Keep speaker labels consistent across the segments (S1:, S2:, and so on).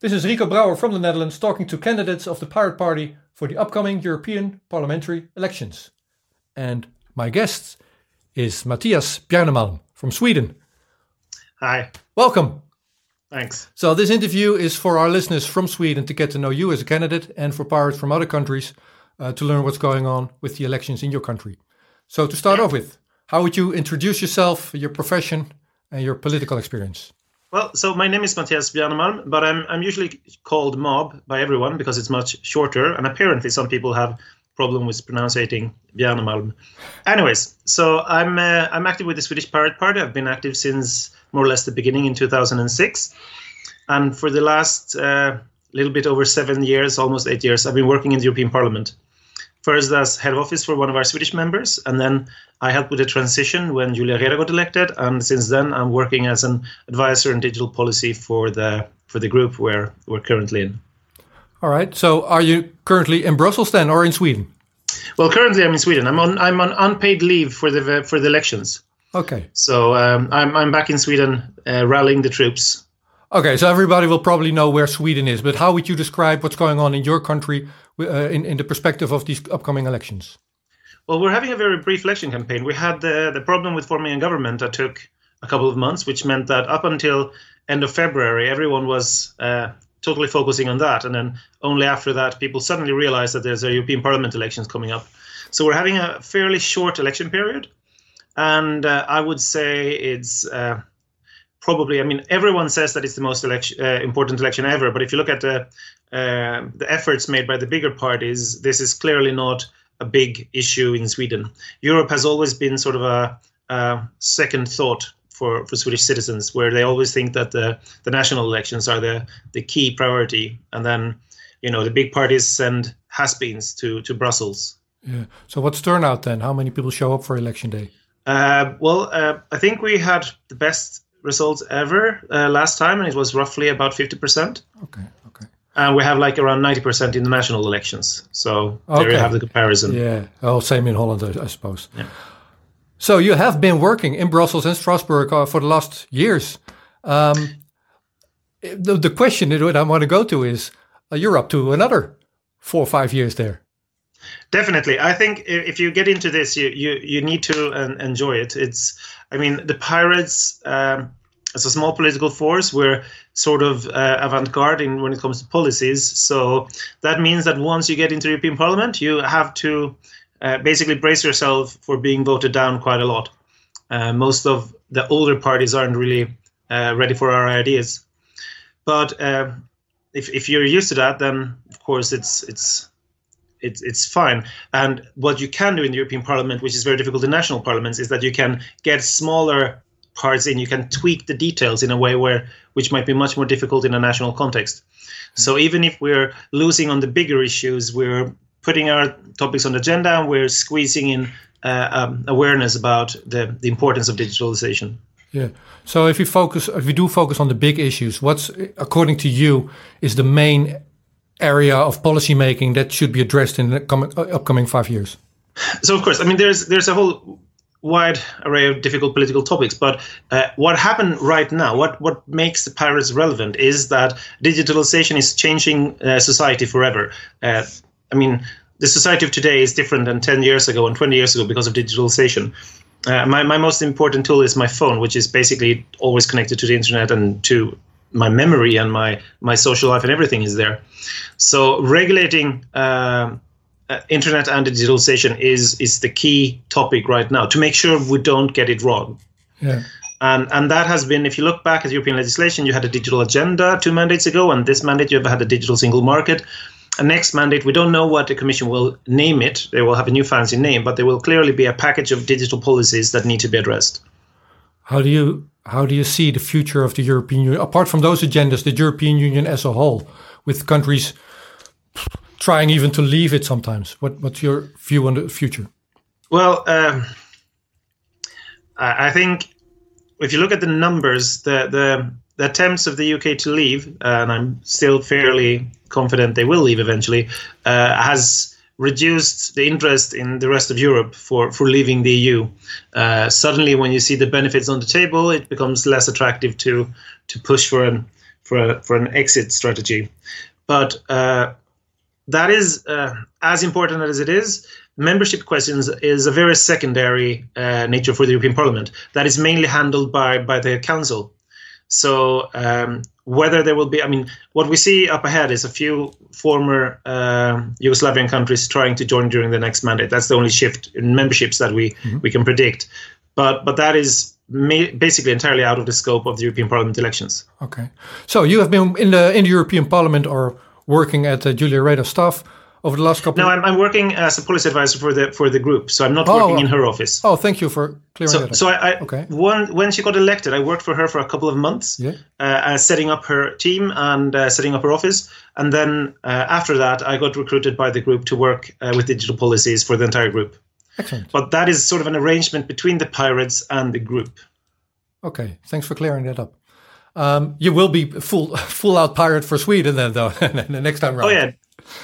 S1: This is Rico Brouwer from the Netherlands talking to candidates of the Pirate Party for the upcoming European parliamentary elections. And my guest is Mattias Bjarnemalm from Sweden.
S2: Hi.
S1: Welcome.
S2: Thanks.
S1: So, this interview is for our listeners from Sweden to get to know you as a candidate and for pirates from other countries uh, to learn what's going on with the elections in your country. So, to start off with, how would you introduce yourself, your profession, and your political experience?
S2: Well, so my name is Mattias Bjarnemalm, but I'm I'm usually called Mob by everyone because it's much shorter, and apparently some people have problem with pronouncing Bjarnemalm. Anyways, so I'm uh, I'm active with the Swedish Pirate Party. I've been active since more or less the beginning in 2006, and for the last uh, little bit over seven years, almost eight years, I've been working in the European Parliament first as head of office for one of our Swedish members, and then I helped with the transition when Julia Reda got elected, and since then I'm working as an advisor in digital policy for the for the group where we're currently in.
S1: All right. So, are you currently in Brussels then, or in Sweden?
S2: Well, currently I'm in Sweden. I'm on I'm on unpaid leave for the for the elections.
S1: Okay.
S2: So um, I'm I'm back in Sweden, uh, rallying the troops.
S1: Okay, so everybody will probably know where Sweden is, but how would you describe what's going on in your country uh, in, in the perspective of these upcoming elections?
S2: Well, we're having a very brief election campaign. We had the, the problem with forming a government that took a couple of months, which meant that up until end of February, everyone was uh, totally focusing on that. And then only after that, people suddenly realized that there's a European Parliament elections coming up. So we're having a fairly short election period. And uh, I would say it's uh, probably, I mean, everyone says that it's the most election, uh, important election ever. But if you look at the, uh, the efforts made by the bigger parties, this is clearly not a big issue in Sweden. Europe has always been sort of a, a second thought for, for Swedish citizens, where they always think that the, the national elections are the, the key priority. And then, you know, the big parties send has-beens to, to Brussels.
S1: Yeah. So what's turnout then? How many people show up for election day?
S2: Uh, well, uh, I think we had the best results ever uh, last time, and it was roughly about 50%.
S1: Okay, okay.
S2: And we have like around 90% in the national elections. So okay. there you have the comparison.
S1: Yeah. Oh, same in Holland, I, I suppose. Yeah. So you have been working in Brussels and Strasbourg uh, for the last years. Um, the, the question that I want to go to is uh, you're up to another four or five years there.
S2: Definitely, I think if you get into this, you you, you need to uh, enjoy it. It's, I mean, the pirates um, as a small political force, we're sort of uh, avant-garde in when it comes to policies. So that means that once you get into European Parliament, you have to uh, basically brace yourself for being voted down quite a lot. Uh, most of the older parties aren't really uh, ready for our ideas, but uh, if if you're used to that, then of course it's it's it's it's fine. And what you can do in the European Parliament, which is very difficult in national parliaments, is that you can get smaller parts in. You can tweak the details in a way where which might be much more difficult in a national context. So even if we're losing on the bigger issues, we're putting our topics on the agenda and we're squeezing in uh, um, awareness about the, the importance of digitalization.
S1: Yeah. So if you focus, if you do focus on the big issues, what's according to you is the main area of policy making that should be addressed in the coming, uh, upcoming five years?
S2: So, of course, I mean, there's there's a whole wide array of difficult political topics. But uh, what happened right now, what what makes the pirates relevant, is that digitalization is changing uh, society forever. Uh, I mean, the society of today is different than 10 years ago and 20 years ago because of digitalization. Uh, my, my most important tool is my phone, which is basically always connected to the internet and to my memory and my my social life and everything is there. So regulating uh, uh, internet and digitalization is is the key topic right now to make sure we don't get it wrong.
S1: Yeah.
S2: And and that has been, if you look back at European legislation, you had a digital agenda two mandates ago, and this mandate you have had a digital single market. A next mandate, we don't know what the Commission will name it. They will have a new fancy name, but there will clearly be a package of digital policies that need to be addressed.
S1: How do you how do you see the future of the European Union, apart from those agendas, the European Union as a whole, with countries trying even to leave it sometimes? What, what's your view on the future?
S2: Well, um, I think if you look at the numbers, the, the, the attempts of the UK to leave, uh, and I'm still fairly confident they will leave eventually, uh, has reduced the interest in the rest of Europe for, for leaving the EU. Uh, suddenly, when you see the benefits on the table, it becomes less attractive to to push for an for a, for an exit strategy. But uh, that is uh, as important as it is. Membership questions is a very secondary uh, nature for the European Parliament that is mainly handled by by the Council. So um, whether there will be, I mean, what we see up ahead is a few former uh, Yugoslavian countries trying to join during the next mandate. That's the only shift in memberships that we mm-hmm. we can predict. But but that is ma- basically entirely out of the scope of the European Parliament elections.
S1: Okay, so you have been in the in the European Parliament or working at uh, Julia Reda staff over the last couple?
S2: No, I'm, I'm working as a policy advisor for the for the group, so I'm not oh, working in her office.
S1: Oh, thank you for clearing
S2: so,
S1: that. Up.
S2: So I, I okay. when when she got elected, I worked for her for a couple of months, yeah. uh, setting up her team and uh, setting up her office, and then uh, after that, I got recruited by the group to work uh, with digital policies for the entire group.
S1: Excellent.
S2: But that is sort of an arrangement between the pirates and the group.
S1: Okay, thanks for clearing that up. Um, you will be full full out pirate for Sweden then, though. the next time around.
S2: Oh yeah,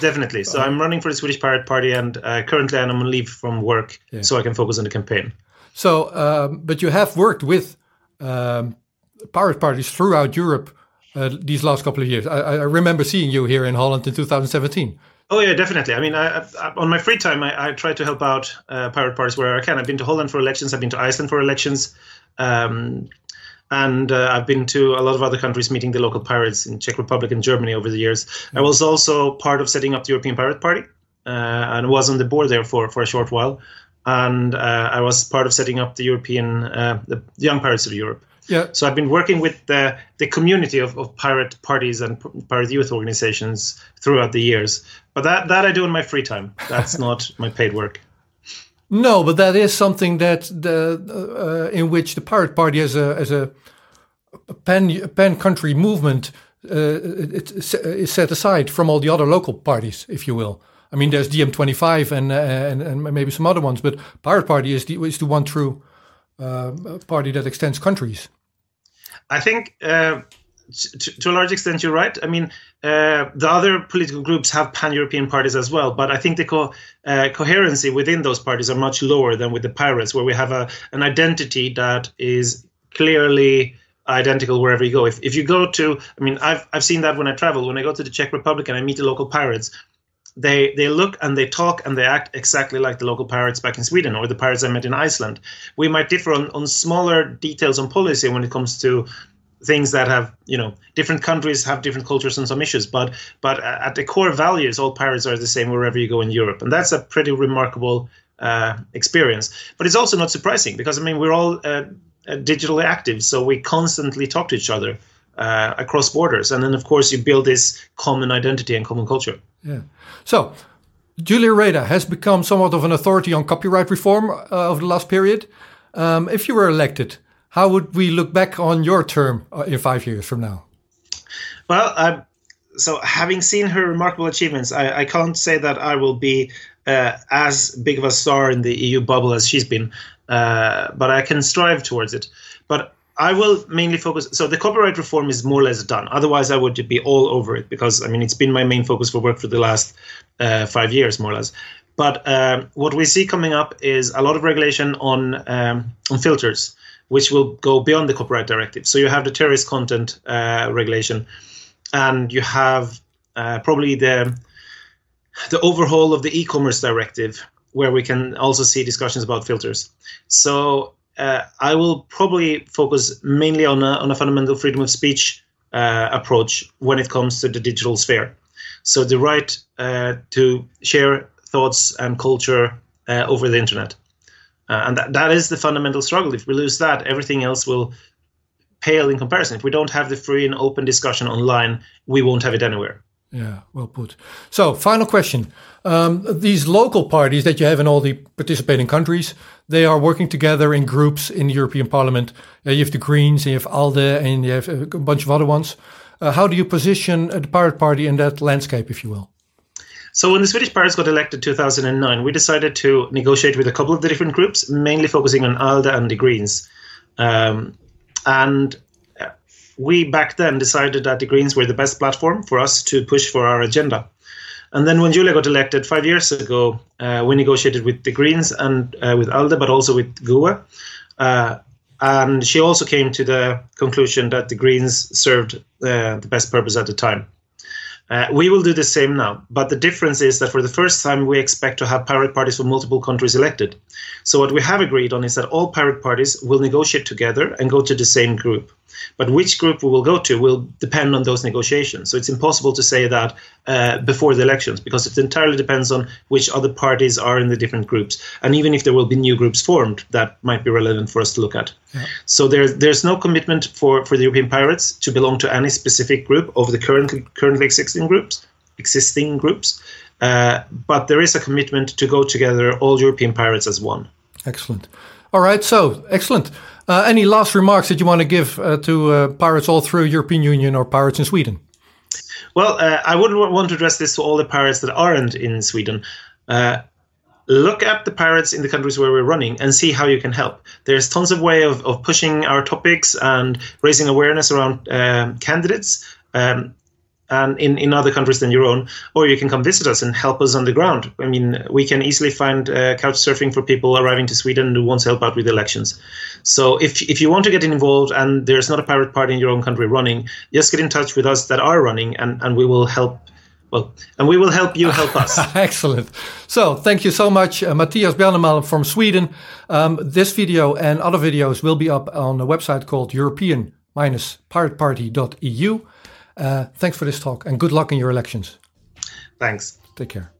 S2: definitely. So I'm running for the Swedish Pirate Party, and uh, currently I'm on leave from work, yeah. so I can focus on the campaign.
S1: So, um, but you have worked with um, pirate parties throughout Europe uh, these last couple of years. I, I, remember seeing you here in Holland in 2017.
S2: Oh yeah, definitely. I mean, I, I, on my free time, I, try to help out uh, pirate parties where I can. I've been to Holland for elections. I've been to Iceland for elections. Um, and uh, I've been to a lot of other countries meeting the local pirates in Czech Republic and Germany over the years. I was also part of setting up the European Pirate Party uh, and was on the board there for, for a short while. And uh, I was part of setting up the European uh, the Young Pirates of Europe.
S1: Yeah.
S2: So I've been working with the the community of, of pirate parties and pirate youth organizations throughout the years. But that that I do in my free time. That's not my paid work.
S1: No, but that is something that the uh, in which the Pirate Party as a as a pan pan country movement uh, it, is set aside from all the other local parties, if you will. I mean, there's DiEM25 and, uh, and and maybe some other ones, but Pirate Party is the is the one true uh, party that extends countries.
S2: I think uh, to, to, a large extent, you're right. I mean, uh, the other political groups have pan-European parties as well, but I think the co- uh, coherency within those parties are much lower than with the pirates, where we have a an identity that is clearly identical wherever you go. If if you go to, I mean, I've I've seen that when I travel. When I go to the Czech Republic and I meet the local pirates, they they look and they talk and they act exactly like the local pirates back in Sweden or the pirates I met in Iceland. We might differ on, on smaller details on policy when it comes to things that have you know different countries have different cultures and some issues but but at the core values all pirates are the same wherever you go in europe. And that's a pretty remarkable uh, experience. But it's also not surprising because i mean we're all uh, uh, digitally active so we constantly talk to each other uh, across borders. And then of course you build this common identity and common culture.
S1: Yeah. So julia reda has become somewhat of an authority on copyright reform uh, over the last period. Um, if you were elected how would we look back on your term uh, in five years from now?
S2: Well, so having seen her remarkable achievements, I, I can't say that I will be uh, as big of a star in the EU bubble as she's been, uh, but I can strive towards it. But I will mainly focus. So the copyright reform is more or less done. Otherwise, I would be all over it because I mean it's been my main focus for work for the last uh, five years, more or less. But um, what we see coming up is a lot of regulation on um, on filters which will go beyond the copyright directive. So you have the terrorist content uh, regulation, and you have uh, probably the the overhaul of the e-commerce directive, where we can also see discussions about filters. So uh, I will probably focus mainly on a, on a fundamental freedom of speech uh, approach when it comes to the digital sphere. So the right uh, to share thoughts and culture uh, over the internet. Uh, and that, that is the fundamental struggle. If we lose that, everything else will pale in comparison. If we don't have the free and open discussion online, we won't have it anywhere.
S1: Yeah, well put. So, final question. Um, these local parties that you have in all the participating countries, they are working together in groups in the European Parliament. Uh, you have the Greens, you have ALDE, and you have a bunch of other ones. Uh, how do you position the Pirate Party in that landscape, if you will?
S2: So when the Swedish Pirates got elected in 2009, we decided to negotiate with a couple of the different groups, mainly focusing on ALDE and the Greens. Um, and uh, we back then decided that the Greens were the best platform for us to push for our agenda. And then when Julia got elected five years ago, uh, we negotiated with the Greens and uh, with ALDE, but also with GUE. Uh, and she also came to the conclusion that the Greens served uh, the best purpose at the time. Uh, we will do the same now, but the difference is that for the first time we expect to have pirate parties from multiple countries elected. So what we have agreed on is that all pirate parties will negotiate together and go to the same group. But which group we will go to will depend on those negotiations. So it's impossible to say that uh, before the elections because it entirely depends on which other parties are in the different groups. And even if there will be new groups formed, that might be relevant for us to look at. Yeah. So there's there's no commitment for, for the European pirates to belong to any specific group of the currently currently existing groups, existing groups. Uh, but there is a commitment to go together, all European pirates as one.
S1: Excellent. All right, so excellent. Uh, any last remarks that you want to give uh, to uh, pirates all through European Union or pirates in Sweden?
S2: Well, uh, I wouldn't want to address this to all the pirates that aren't in Sweden. Uh, look at the pirates in the countries where we're running and see how you can help. There's tons of way of, of pushing our topics and raising awareness around um, candidates. Um, and in, in other countries than your own, or you can come visit us and help us on the ground. I mean, we can easily find uh, couch surfing for people arriving to Sweden who want to help out with elections. So if, if you want to get involved and there's not a pirate party in your own country running, just get in touch with us that are running and, and we will help well, and we will help you help us.
S1: Excellent. So, thank you so much, uh, Mattias Bernemal from Sweden. Um, this video and other videos will be up on a website called European-Pirate Party.eu. Uh, thanks for this talk and good luck in your elections.
S2: Thanks.
S1: Take care.